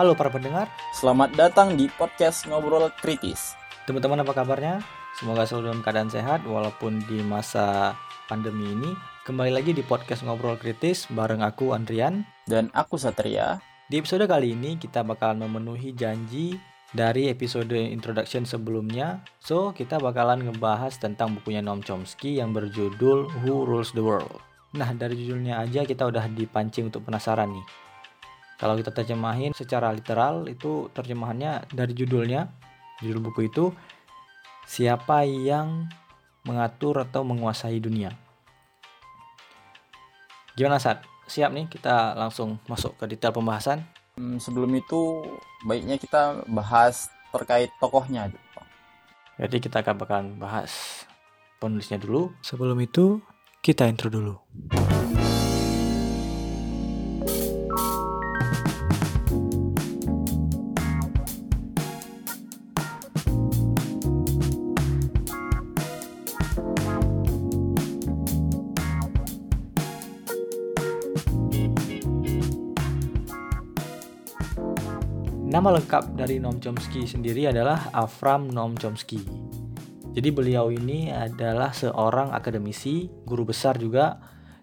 Halo para pendengar, Selamat datang di podcast Ngobrol Kritis. teman-teman apa kabarnya? Semoga selalu dalam keadaan sehat walaupun di masa pandemi ini. Kembali lagi di podcast Ngobrol Kritis bareng aku Andrian. Dan aku Satria. Di episode kali ini kita bakalan memenuhi janji dari episode introduction sebelumnya. So, kita bakalan ngebahas tentang bukunya Noam Chomsky yang berjudul Who Rules the World. Nah, dari judulnya aja kita udah dipancing untuk penasaran nih. Kalau kita terjemahin secara literal itu terjemahannya dari judulnya, judul buku itu siapa yang mengatur atau menguasai dunia. Gimana Sat? Siap nih kita langsung masuk ke detail pembahasan. Hmm, sebelum itu baiknya kita bahas terkait tokohnya. Jadi kita akan bahas penulisnya dulu. Sebelum itu kita intro dulu. Nama lengkap dari Noam Chomsky sendiri adalah Avram Noam Chomsky. Jadi beliau ini adalah seorang akademisi, guru besar juga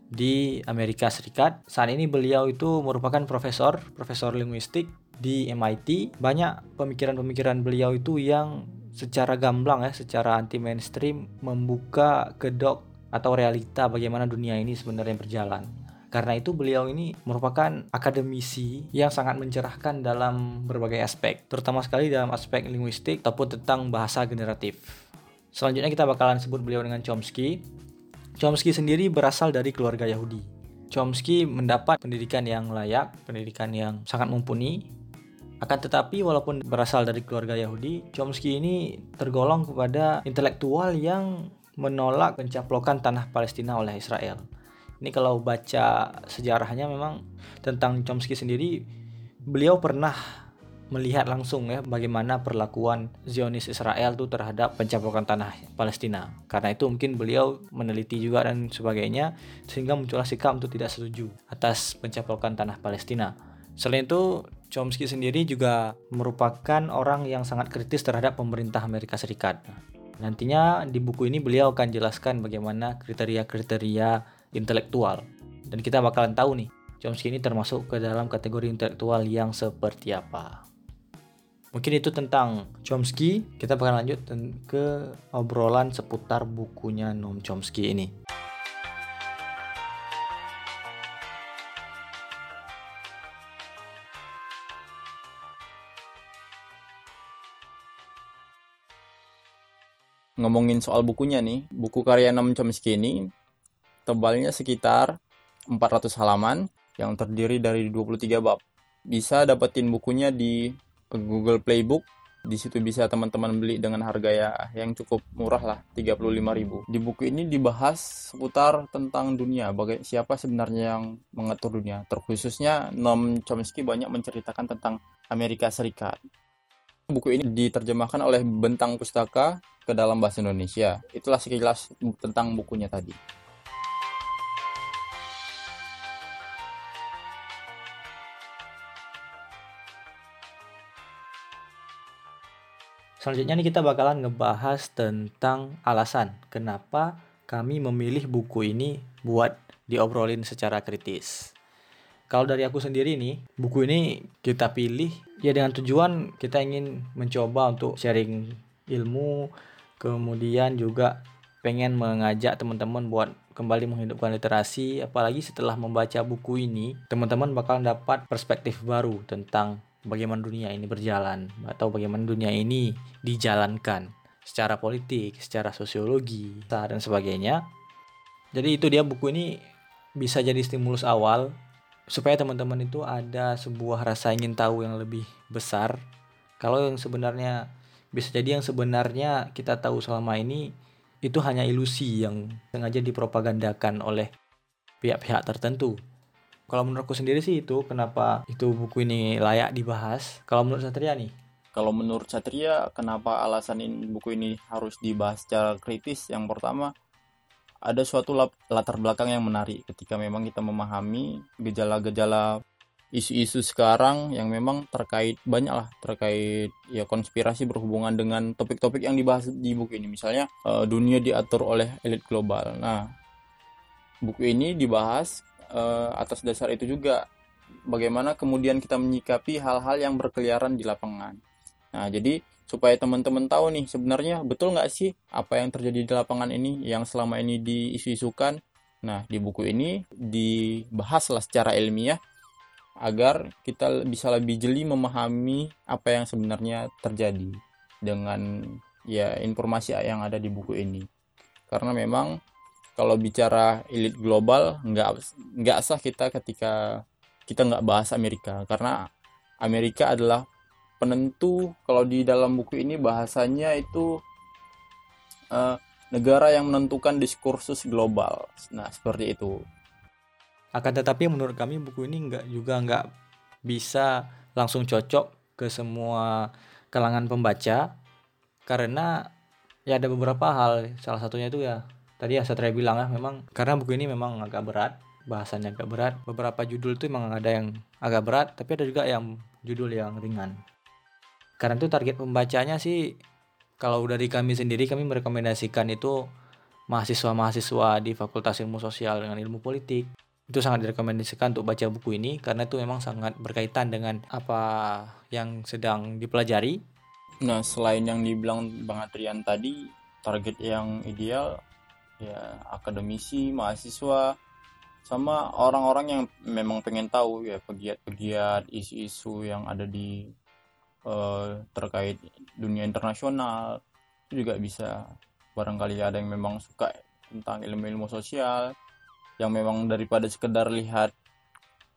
di Amerika Serikat. Saat ini beliau itu merupakan profesor, profesor linguistik di MIT. Banyak pemikiran-pemikiran beliau itu yang secara gamblang ya, secara anti mainstream membuka kedok atau realita bagaimana dunia ini sebenarnya berjalan. Karena itu beliau ini merupakan akademisi yang sangat mencerahkan dalam berbagai aspek, terutama sekali dalam aspek linguistik ataupun tentang bahasa generatif. Selanjutnya kita bakalan sebut beliau dengan Chomsky. Chomsky sendiri berasal dari keluarga Yahudi. Chomsky mendapat pendidikan yang layak, pendidikan yang sangat mumpuni. Akan tetapi walaupun berasal dari keluarga Yahudi, Chomsky ini tergolong kepada intelektual yang menolak pencaplokan tanah Palestina oleh Israel. Ini kalau baca sejarahnya memang tentang Chomsky sendiri, beliau pernah melihat langsung ya bagaimana perlakuan Zionis Israel tuh terhadap pencaplokan tanah Palestina. Karena itu mungkin beliau meneliti juga dan sebagainya sehingga muncullah sikap untuk tidak setuju atas pencaplokan tanah Palestina. Selain itu, Chomsky sendiri juga merupakan orang yang sangat kritis terhadap pemerintah Amerika Serikat. Nantinya di buku ini beliau akan jelaskan bagaimana kriteria-kriteria intelektual. Dan kita bakalan tahu nih, Chomsky ini termasuk ke dalam kategori intelektual yang seperti apa. Mungkin itu tentang Chomsky, kita bakalan lanjut ke obrolan seputar bukunya Noam Chomsky ini. Ngomongin soal bukunya nih, buku karya Noam Chomsky ini tebalnya sekitar 400 halaman yang terdiri dari 23 bab. Bisa dapetin bukunya di Google Playbook. Di situ bisa teman-teman beli dengan harga ya yang cukup murah lah, 35.000. Di buku ini dibahas seputar tentang dunia, bagaimana siapa sebenarnya yang mengatur dunia. Terkhususnya Noam Chomsky banyak menceritakan tentang Amerika Serikat. Buku ini diterjemahkan oleh Bentang Pustaka ke dalam bahasa Indonesia. Itulah sekilas tentang bukunya tadi. Selanjutnya nih kita bakalan ngebahas tentang alasan kenapa kami memilih buku ini buat diobrolin secara kritis. Kalau dari aku sendiri nih, buku ini kita pilih ya dengan tujuan kita ingin mencoba untuk sharing ilmu, kemudian juga pengen mengajak teman-teman buat kembali menghidupkan literasi, apalagi setelah membaca buku ini, teman-teman bakal dapat perspektif baru tentang bagaimana dunia ini berjalan atau bagaimana dunia ini dijalankan secara politik, secara sosiologi, dan sebagainya. Jadi itu dia buku ini bisa jadi stimulus awal supaya teman-teman itu ada sebuah rasa ingin tahu yang lebih besar. Kalau yang sebenarnya bisa jadi yang sebenarnya kita tahu selama ini itu hanya ilusi yang sengaja dipropagandakan oleh pihak-pihak tertentu. Kalau menurutku sendiri sih itu kenapa itu buku ini layak dibahas. Kalau menurut Satria nih, Kalau menurut Satria, kenapa alasan ini, buku ini harus dibahas secara kritis? Yang pertama, ada suatu latar belakang yang menarik ketika memang kita memahami gejala-gejala isu-isu sekarang yang memang terkait banyak lah terkait ya konspirasi berhubungan dengan topik-topik yang dibahas di buku ini misalnya uh, dunia diatur oleh elit global nah buku ini dibahas uh, atas dasar itu juga bagaimana kemudian kita menyikapi hal-hal yang berkeliaran di lapangan. Nah jadi supaya teman-teman tahu nih sebenarnya betul nggak sih apa yang terjadi di lapangan ini yang selama ini diisu-isukan? Nah di buku ini dibahaslah secara ilmiah agar kita bisa lebih jeli memahami apa yang sebenarnya terjadi dengan ya informasi yang ada di buku ini. Karena memang kalau bicara elit global nggak nggak sah kita ketika kita nggak bahas Amerika. Karena Amerika adalah penentu kalau di dalam buku ini bahasanya itu uh, negara yang menentukan diskursus global. Nah seperti itu. Akan tetapi menurut kami buku ini nggak juga nggak bisa langsung cocok ke semua kalangan pembaca karena ya ada beberapa hal. Salah satunya itu ya tadi ya Satria bilang ya memang karena buku ini memang agak berat bahasanya agak berat. Beberapa judul itu memang ada yang agak berat tapi ada juga yang judul yang ringan. Karena itu target pembacanya sih kalau dari kami sendiri kami merekomendasikan itu mahasiswa-mahasiswa di Fakultas Ilmu Sosial dengan Ilmu Politik. Itu sangat direkomendasikan untuk baca buku ini karena itu memang sangat berkaitan dengan apa yang sedang dipelajari. Nah, selain yang dibilang Bang Adrian tadi, target yang ideal ya akademisi, mahasiswa, sama orang-orang yang memang pengen tahu ya pegiat-pegiat isu-isu yang ada di uh, terkait dunia internasional. Itu juga bisa. Barangkali ada yang memang suka tentang ilmu-ilmu sosial yang memang daripada sekedar lihat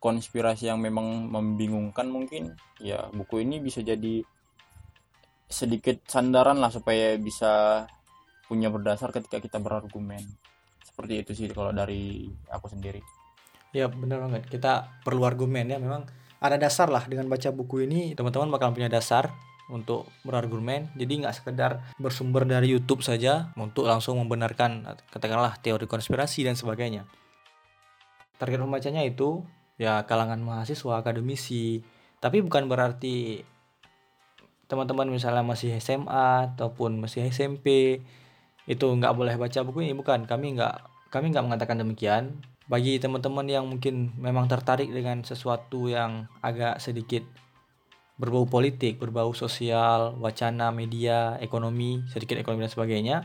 konspirasi yang memang membingungkan mungkin ya buku ini bisa jadi sedikit sandaran lah supaya bisa punya berdasar ketika kita berargumen. Seperti itu sih kalau dari aku sendiri. Ya benar banget. Kita perlu argumen ya. Memang ada dasar lah. Dengan baca buku ini teman-teman bakal punya dasar untuk berargumen. Jadi nggak sekedar bersumber dari YouTube saja untuk langsung membenarkan katakanlah teori konspirasi dan sebagainya. Target pembacanya itu ya kalangan mahasiswa akademisi. Tapi bukan berarti teman-teman misalnya masih SMA ataupun masih SMP itu nggak boleh baca buku ini bukan kami nggak kami nggak mengatakan demikian bagi teman-teman yang mungkin memang tertarik dengan sesuatu yang agak sedikit berbau politik, berbau sosial, wacana, media, ekonomi, sedikit ekonomi dan sebagainya,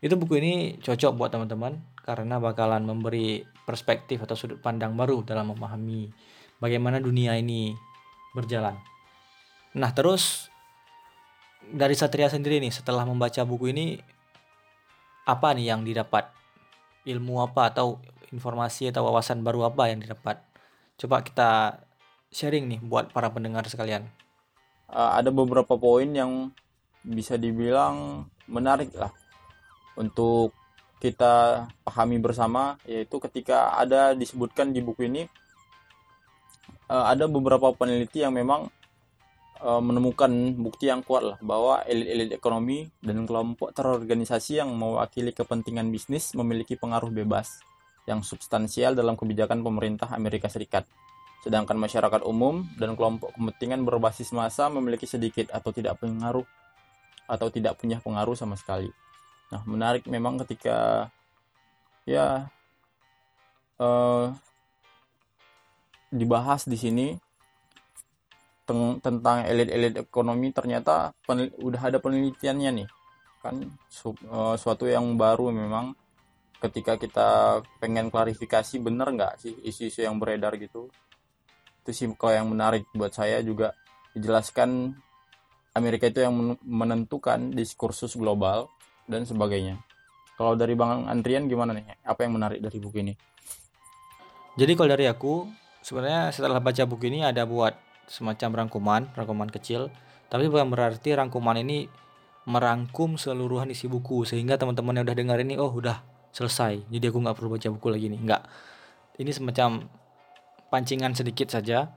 itu buku ini cocok buat teman-teman karena bakalan memberi perspektif atau sudut pandang baru dalam memahami bagaimana dunia ini berjalan. Nah, terus dari Satria sendiri nih setelah membaca buku ini apa nih yang didapat? Ilmu apa atau informasi atau wawasan baru apa yang didapat? Coba kita sharing nih buat para pendengar sekalian. Uh, ada beberapa poin yang bisa dibilang menarik lah untuk kita pahami bersama yaitu ketika ada disebutkan di buku ini uh, ada beberapa peneliti yang memang uh, menemukan bukti yang kuat lah bahwa elit-elit ekonomi dan kelompok terorganisasi yang mewakili kepentingan bisnis memiliki pengaruh bebas yang substansial dalam kebijakan pemerintah Amerika Serikat. Sedangkan masyarakat umum dan kelompok kepentingan berbasis massa memiliki sedikit atau tidak pengaruh atau tidak punya pengaruh sama sekali. Nah, menarik memang ketika ya uh, dibahas di sini tentang elit-elit ekonomi ternyata udah ada penelitiannya nih kan su uh, suatu yang baru memang ketika kita pengen klarifikasi bener nggak sih isu-isu yang beredar gitu itu sih kalau yang menarik buat saya juga dijelaskan Amerika itu yang menentukan diskursus global dan sebagainya. Kalau dari Bang Andrian gimana nih? Apa yang menarik dari buku ini? Jadi kalau dari aku, sebenarnya setelah baca buku ini ada buat semacam rangkuman, rangkuman kecil. Tapi bukan berarti rangkuman ini merangkum seluruhan isi buku sehingga teman-teman yang udah dengar ini oh udah selesai. Jadi aku nggak perlu baca buku lagi nih. Nggak. Ini semacam pancingan sedikit saja.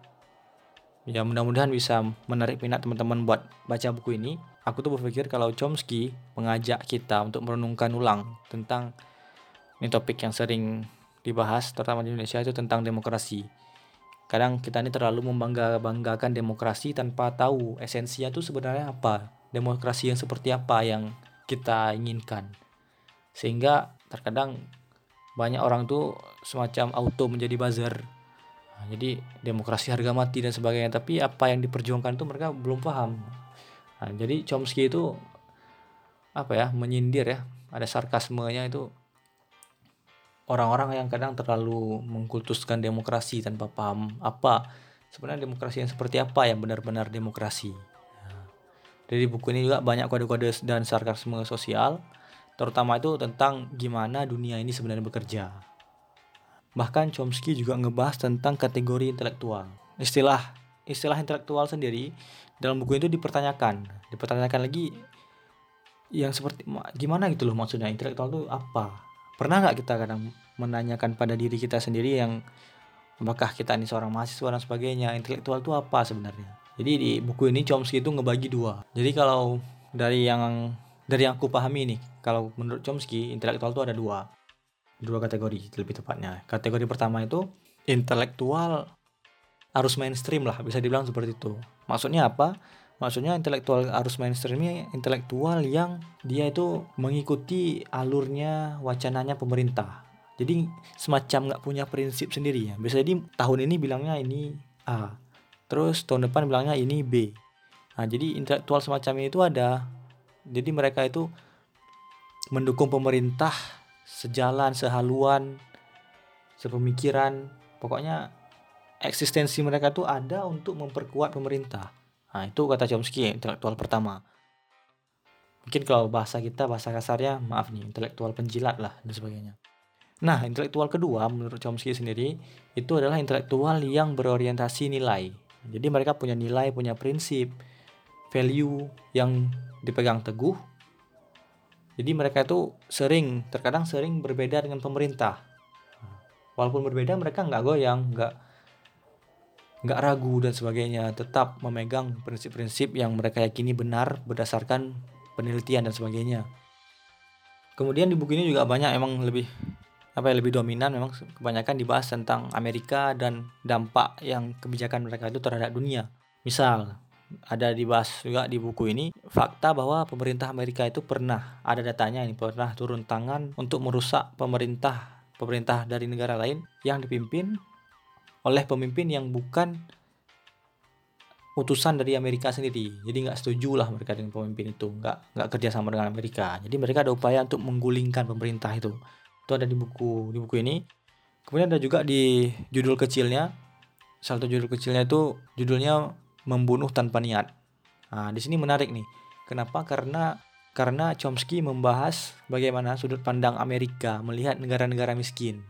Ya mudah-mudahan bisa menarik minat teman-teman buat baca buku ini aku tuh berpikir kalau Chomsky mengajak kita untuk merenungkan ulang tentang ini topik yang sering dibahas terutama di Indonesia itu tentang demokrasi. Kadang kita ini terlalu membangga-banggakan demokrasi tanpa tahu esensinya itu sebenarnya apa demokrasi yang seperti apa yang kita inginkan. Sehingga terkadang banyak orang tuh semacam auto menjadi buzzer. Nah, jadi demokrasi harga mati dan sebagainya tapi apa yang diperjuangkan itu mereka belum paham. Nah, jadi Chomsky itu apa ya menyindir ya ada sarkasmenya itu orang-orang yang kadang terlalu mengkultuskan demokrasi tanpa paham apa sebenarnya demokrasi yang seperti apa yang benar-benar demokrasi. Dari buku ini juga banyak kode-kode dan sarkasme sosial, terutama itu tentang gimana dunia ini sebenarnya bekerja. Bahkan Chomsky juga ngebahas tentang kategori intelektual. Istilah istilah intelektual sendiri dalam buku itu dipertanyakan, dipertanyakan lagi yang seperti gimana gitu loh maksudnya intelektual itu apa? Pernah nggak kita kadang menanyakan pada diri kita sendiri yang apakah kita ini seorang mahasiswa dan sebagainya, intelektual itu apa sebenarnya? Jadi di buku ini Chomsky itu ngebagi dua. Jadi kalau dari yang dari yang aku pahami nih, kalau menurut Chomsky intelektual itu ada dua, dua kategori lebih tepatnya. Kategori pertama itu intelektual harus mainstream lah, bisa dibilang seperti itu. Maksudnya apa? Maksudnya intelektual arus mainstream ini intelektual yang dia itu mengikuti alurnya wacananya pemerintah. Jadi semacam nggak punya prinsip sendiri ya. Bisa jadi tahun ini bilangnya ini A, terus tahun depan bilangnya ini B. Nah jadi intelektual semacam itu ada. Jadi mereka itu mendukung pemerintah sejalan, sehaluan, sepemikiran. Pokoknya eksistensi mereka itu ada untuk memperkuat pemerintah. Nah, itu kata Chomsky, intelektual pertama. Mungkin kalau bahasa kita, bahasa kasarnya, maaf nih, intelektual penjilat lah, dan sebagainya. Nah, intelektual kedua, menurut Chomsky sendiri, itu adalah intelektual yang berorientasi nilai. Jadi mereka punya nilai, punya prinsip, value yang dipegang teguh. Jadi mereka itu sering, terkadang sering berbeda dengan pemerintah. Walaupun berbeda, mereka nggak goyang, nggak nggak ragu dan sebagainya tetap memegang prinsip-prinsip yang mereka yakini benar berdasarkan penelitian dan sebagainya. Kemudian di buku ini juga banyak emang lebih apa ya lebih dominan memang kebanyakan dibahas tentang Amerika dan dampak yang kebijakan mereka itu terhadap dunia. Misal ada dibahas juga di buku ini fakta bahwa pemerintah Amerika itu pernah ada datanya ini pernah turun tangan untuk merusak pemerintah pemerintah dari negara lain yang dipimpin oleh pemimpin yang bukan utusan dari Amerika sendiri. Jadi nggak setuju lah mereka dengan pemimpin itu, nggak nggak kerja sama dengan Amerika. Jadi mereka ada upaya untuk menggulingkan pemerintah itu. Itu ada di buku di buku ini. Kemudian ada juga di judul kecilnya, salah satu judul kecilnya itu judulnya membunuh tanpa niat. Nah, di sini menarik nih. Kenapa? Karena karena Chomsky membahas bagaimana sudut pandang Amerika melihat negara-negara miskin.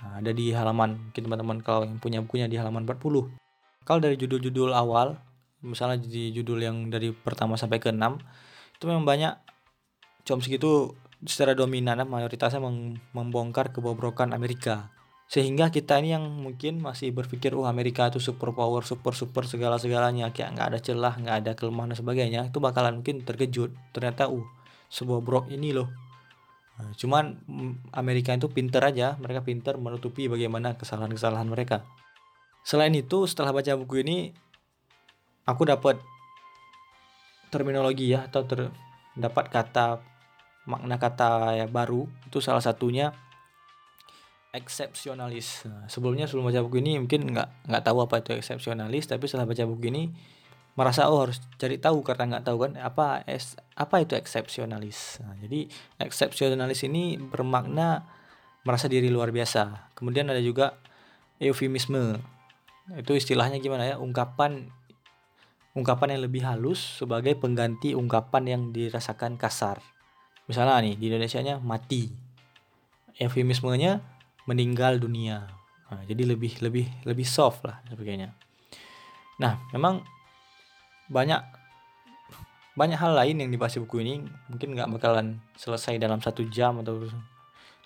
Nah, ada di halaman mungkin teman-teman kalau yang punya bukunya di halaman 40. Kalau dari judul-judul awal, misalnya di judul yang dari pertama sampai ke 6, itu memang banyak Chomsky itu secara dominan mayoritasnya membongkar kebobrokan Amerika. Sehingga kita ini yang mungkin masih berpikir, oh Amerika itu super power, super super segala segalanya, kayak nggak ada celah, nggak ada kelemahan dan sebagainya, itu bakalan mungkin terkejut. Ternyata, uh, sebuah brok ini loh cuman mm, Amerika itu pinter aja, mereka pinter menutupi bagaimana kesalahan-kesalahan mereka. Selain itu, setelah baca buku ini, aku dapat terminologi ya atau ter, dapat kata makna kata ya baru itu salah satunya eksepsionalis. Nah, sebelumnya sebelum baca buku ini mungkin nggak nggak tahu apa itu eksepsionalis, tapi setelah baca buku ini merasa oh harus cari tahu karena nggak tahu kan apa es apa itu eksepsionalis. Nah, jadi eksepsionalis ini bermakna merasa diri luar biasa. Kemudian ada juga eufemisme. Itu istilahnya gimana ya? Ungkapan ungkapan yang lebih halus sebagai pengganti ungkapan yang dirasakan kasar. Misalnya nih di Indonesia-nya mati. Eufemismenya meninggal dunia. Nah, jadi lebih lebih lebih soft lah sebagainya. Nah, memang banyak banyak hal lain yang dibahas di buku ini mungkin nggak bakalan selesai dalam satu jam atau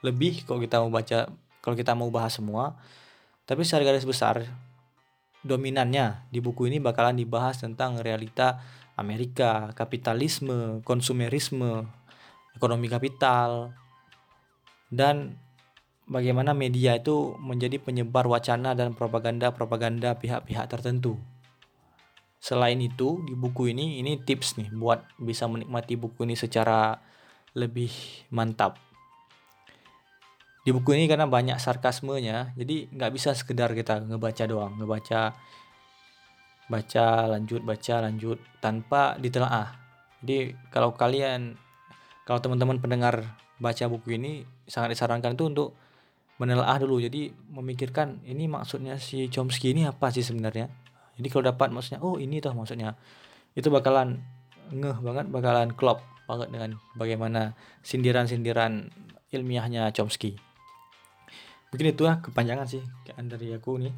lebih kalau kita mau baca kalau kita mau bahas semua tapi secara garis besar dominannya di buku ini bakalan dibahas tentang realita Amerika, kapitalisme, konsumerisme, ekonomi kapital, dan bagaimana media itu menjadi penyebar wacana dan propaganda-propaganda pihak-pihak tertentu. Selain itu, di buku ini ini tips nih buat bisa menikmati buku ini secara lebih mantap. Di buku ini karena banyak sarkasmenya, jadi nggak bisa sekedar kita ngebaca doang, ngebaca baca lanjut baca lanjut tanpa ditelaah. Jadi kalau kalian kalau teman-teman pendengar baca buku ini sangat disarankan itu untuk menelaah dulu. Jadi memikirkan ini maksudnya si Chomsky ini apa sih sebenarnya? Jadi kalau dapat maksudnya oh ini tuh maksudnya. Itu bakalan ngeh banget bakalan klop banget dengan bagaimana sindiran-sindiran ilmiahnya Chomsky. Mungkin itu ya kepanjangan sih dari aku nih.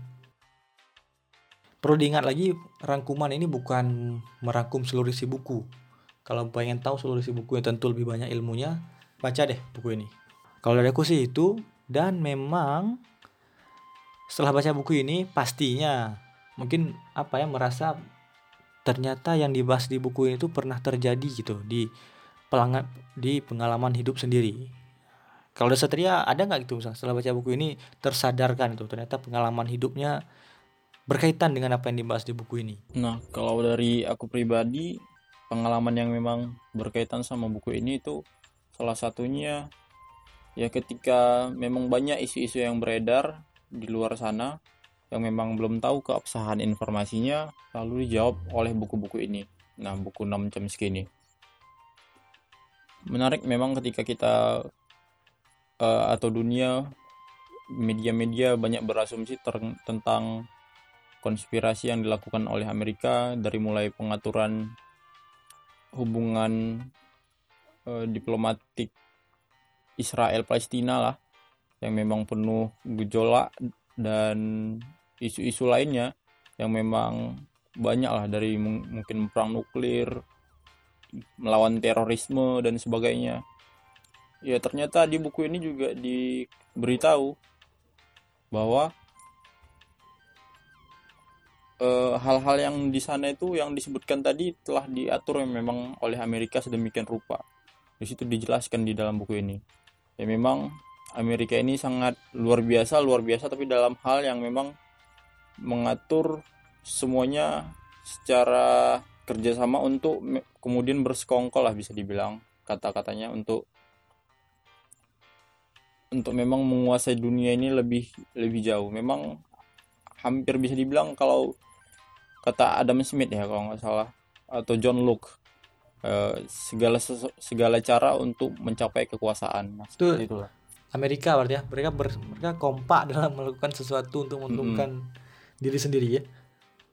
Perlu diingat lagi rangkuman ini bukan merangkum seluruh isi buku. Kalau pengen tahu seluruh isi buku yang tentu lebih banyak ilmunya baca deh buku ini. Kalau dari aku sih itu dan memang setelah baca buku ini pastinya mungkin apa ya merasa ternyata yang dibahas di buku itu pernah terjadi gitu di pelangat di pengalaman hidup sendiri. Kalau ada Satria ada nggak gitu misalnya setelah baca buku ini tersadarkan itu ternyata pengalaman hidupnya berkaitan dengan apa yang dibahas di buku ini. Nah kalau dari aku pribadi pengalaman yang memang berkaitan sama buku ini itu salah satunya ya ketika memang banyak isu-isu yang beredar di luar sana yang memang belum tahu keabsahan informasinya lalu dijawab oleh buku-buku ini. Nah, buku 6 jam segini. Menarik memang ketika kita uh, atau dunia media-media banyak berasumsi tentang konspirasi yang dilakukan oleh Amerika dari mulai pengaturan hubungan uh, diplomatik Israel Palestina lah yang memang penuh gejolak dan isu-isu lainnya yang memang banyak lah dari mungkin perang nuklir, melawan terorisme dan sebagainya. Ya ternyata di buku ini juga diberitahu bahwa eh, hal-hal uh, yang di sana itu yang disebutkan tadi telah diatur memang oleh Amerika sedemikian rupa. Di situ dijelaskan di dalam buku ini. Ya memang Amerika ini sangat luar biasa, luar biasa tapi dalam hal yang memang mengatur semuanya secara kerjasama untuk kemudian bersekongkol lah bisa dibilang kata-katanya untuk untuk memang menguasai dunia ini lebih lebih jauh. Memang hampir bisa dibilang kalau kata Adam Smith ya kalau nggak salah atau John Locke eh, segala segala cara untuk mencapai kekuasaan. Nah, itu itulah. Amerika berarti ya mereka ber, mereka kompak dalam melakukan sesuatu untuk menguntungkan -hmm diri sendiri ya.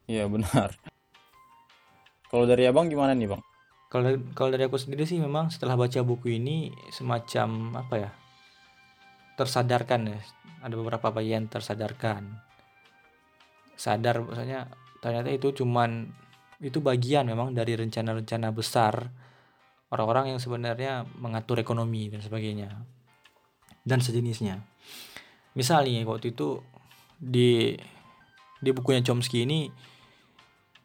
Iya benar. Kalau dari abang gimana nih bang? Kalau kalau dari aku sendiri sih memang setelah baca buku ini semacam apa ya? Tersadarkan ya. Ada beberapa bagian tersadarkan. Sadar misalnya ternyata itu cuman itu bagian memang dari rencana-rencana besar orang-orang yang sebenarnya mengatur ekonomi dan sebagainya. Dan sejenisnya. Misalnya waktu itu di di bukunya Chomsky ini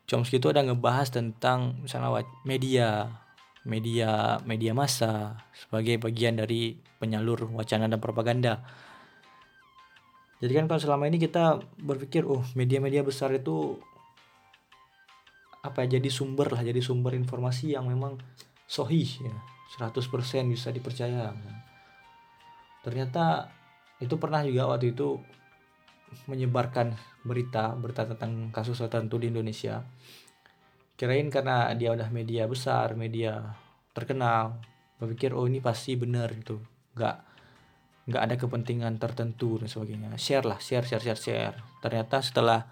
Chomsky itu ada ngebahas tentang misalnya media media media massa sebagai bagian dari penyalur wacana dan propaganda. Jadi kan kalau selama ini kita berpikir oh media-media besar itu apa ya jadi sumber lah jadi sumber informasi yang memang sohih ya 100% bisa dipercaya. Ternyata itu pernah juga waktu itu menyebarkan berita berita tentang kasus tertentu di Indonesia. Kirain karena dia udah media besar media terkenal berpikir oh ini pasti benar itu nggak nggak ada kepentingan tertentu dan sebagainya. Share lah share share share share. Ternyata setelah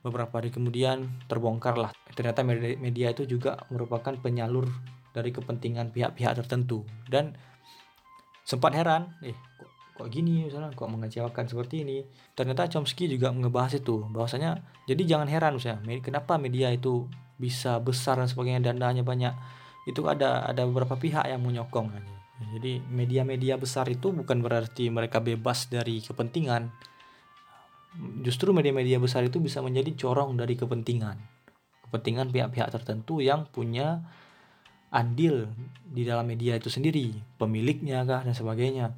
beberapa hari kemudian terbongkar lah. Ternyata media, itu juga merupakan penyalur dari kepentingan pihak-pihak tertentu. Dan sempat heran eh kok gini misalnya kok mengecewakan seperti ini? Ternyata Chomsky juga ngebahas itu bahwasanya jadi jangan heran misalnya kenapa media itu bisa besar dan sebagainya dananya banyak itu ada ada beberapa pihak yang menyokong jadi media-media besar itu bukan berarti mereka bebas dari kepentingan. Justru media-media besar itu bisa menjadi corong dari kepentingan. Kepentingan pihak-pihak tertentu yang punya andil di dalam media itu sendiri. Pemiliknya kah dan sebagainya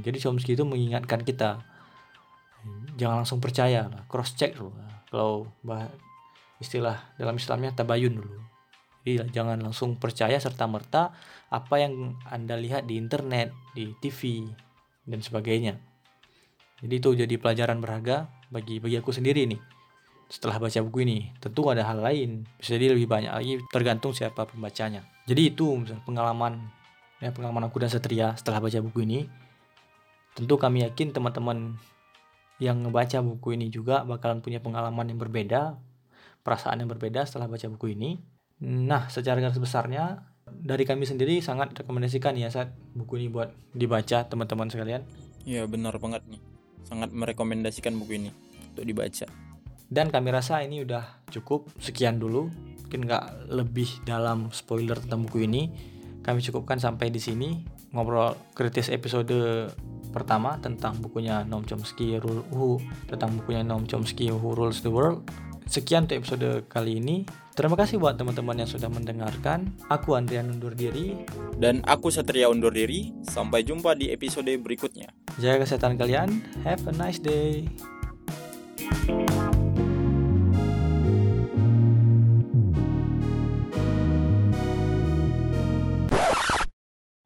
Jadi Chomsky itu mengingatkan kita jangan langsung percaya cross check dulu. Kalau istilah dalam Islamnya tabayun dulu. Jadi jangan langsung percaya serta merta apa yang anda lihat di internet di TV dan sebagainya. Jadi itu jadi pelajaran berharga bagi bagi aku sendiri nih setelah baca buku ini. Tentu ada hal lain bisa jadi lebih banyak lagi tergantung siapa pembacanya. Jadi itu pengalaman ya pengalaman aku dan Satria setelah baca buku ini tentu kami yakin teman-teman yang membaca buku ini juga bakalan punya pengalaman yang berbeda, perasaan yang berbeda setelah baca buku ini. Nah, secara garis besarnya dari kami sendiri sangat rekomendasikan ya saat buku ini buat dibaca teman-teman sekalian. Iya benar banget nih, sangat merekomendasikan buku ini untuk dibaca. Dan kami rasa ini udah cukup sekian dulu, mungkin nggak lebih dalam spoiler tentang buku ini. Kami cukupkan sampai di sini ngobrol kritis episode pertama tentang bukunya Noam Chomsky Who tentang bukunya Noam Chomsky Who Rules the World. Sekian untuk episode kali ini. Terima kasih buat teman-teman yang sudah mendengarkan. Aku Andrian undur diri dan aku Satria undur diri. Sampai jumpa di episode berikutnya. Jaga kesehatan kalian. Have a nice day.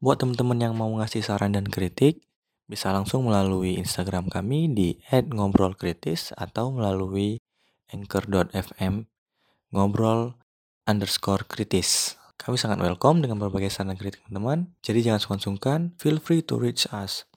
Buat teman-teman yang mau ngasih saran dan kritik, bisa langsung melalui Instagram kami di @ngobrolkritis atau melalui anchor.fm ngobrol underscore kritis. Kami sangat welcome dengan berbagai saran kritik teman-teman, jadi jangan sungkan-sungkan, feel free to reach us.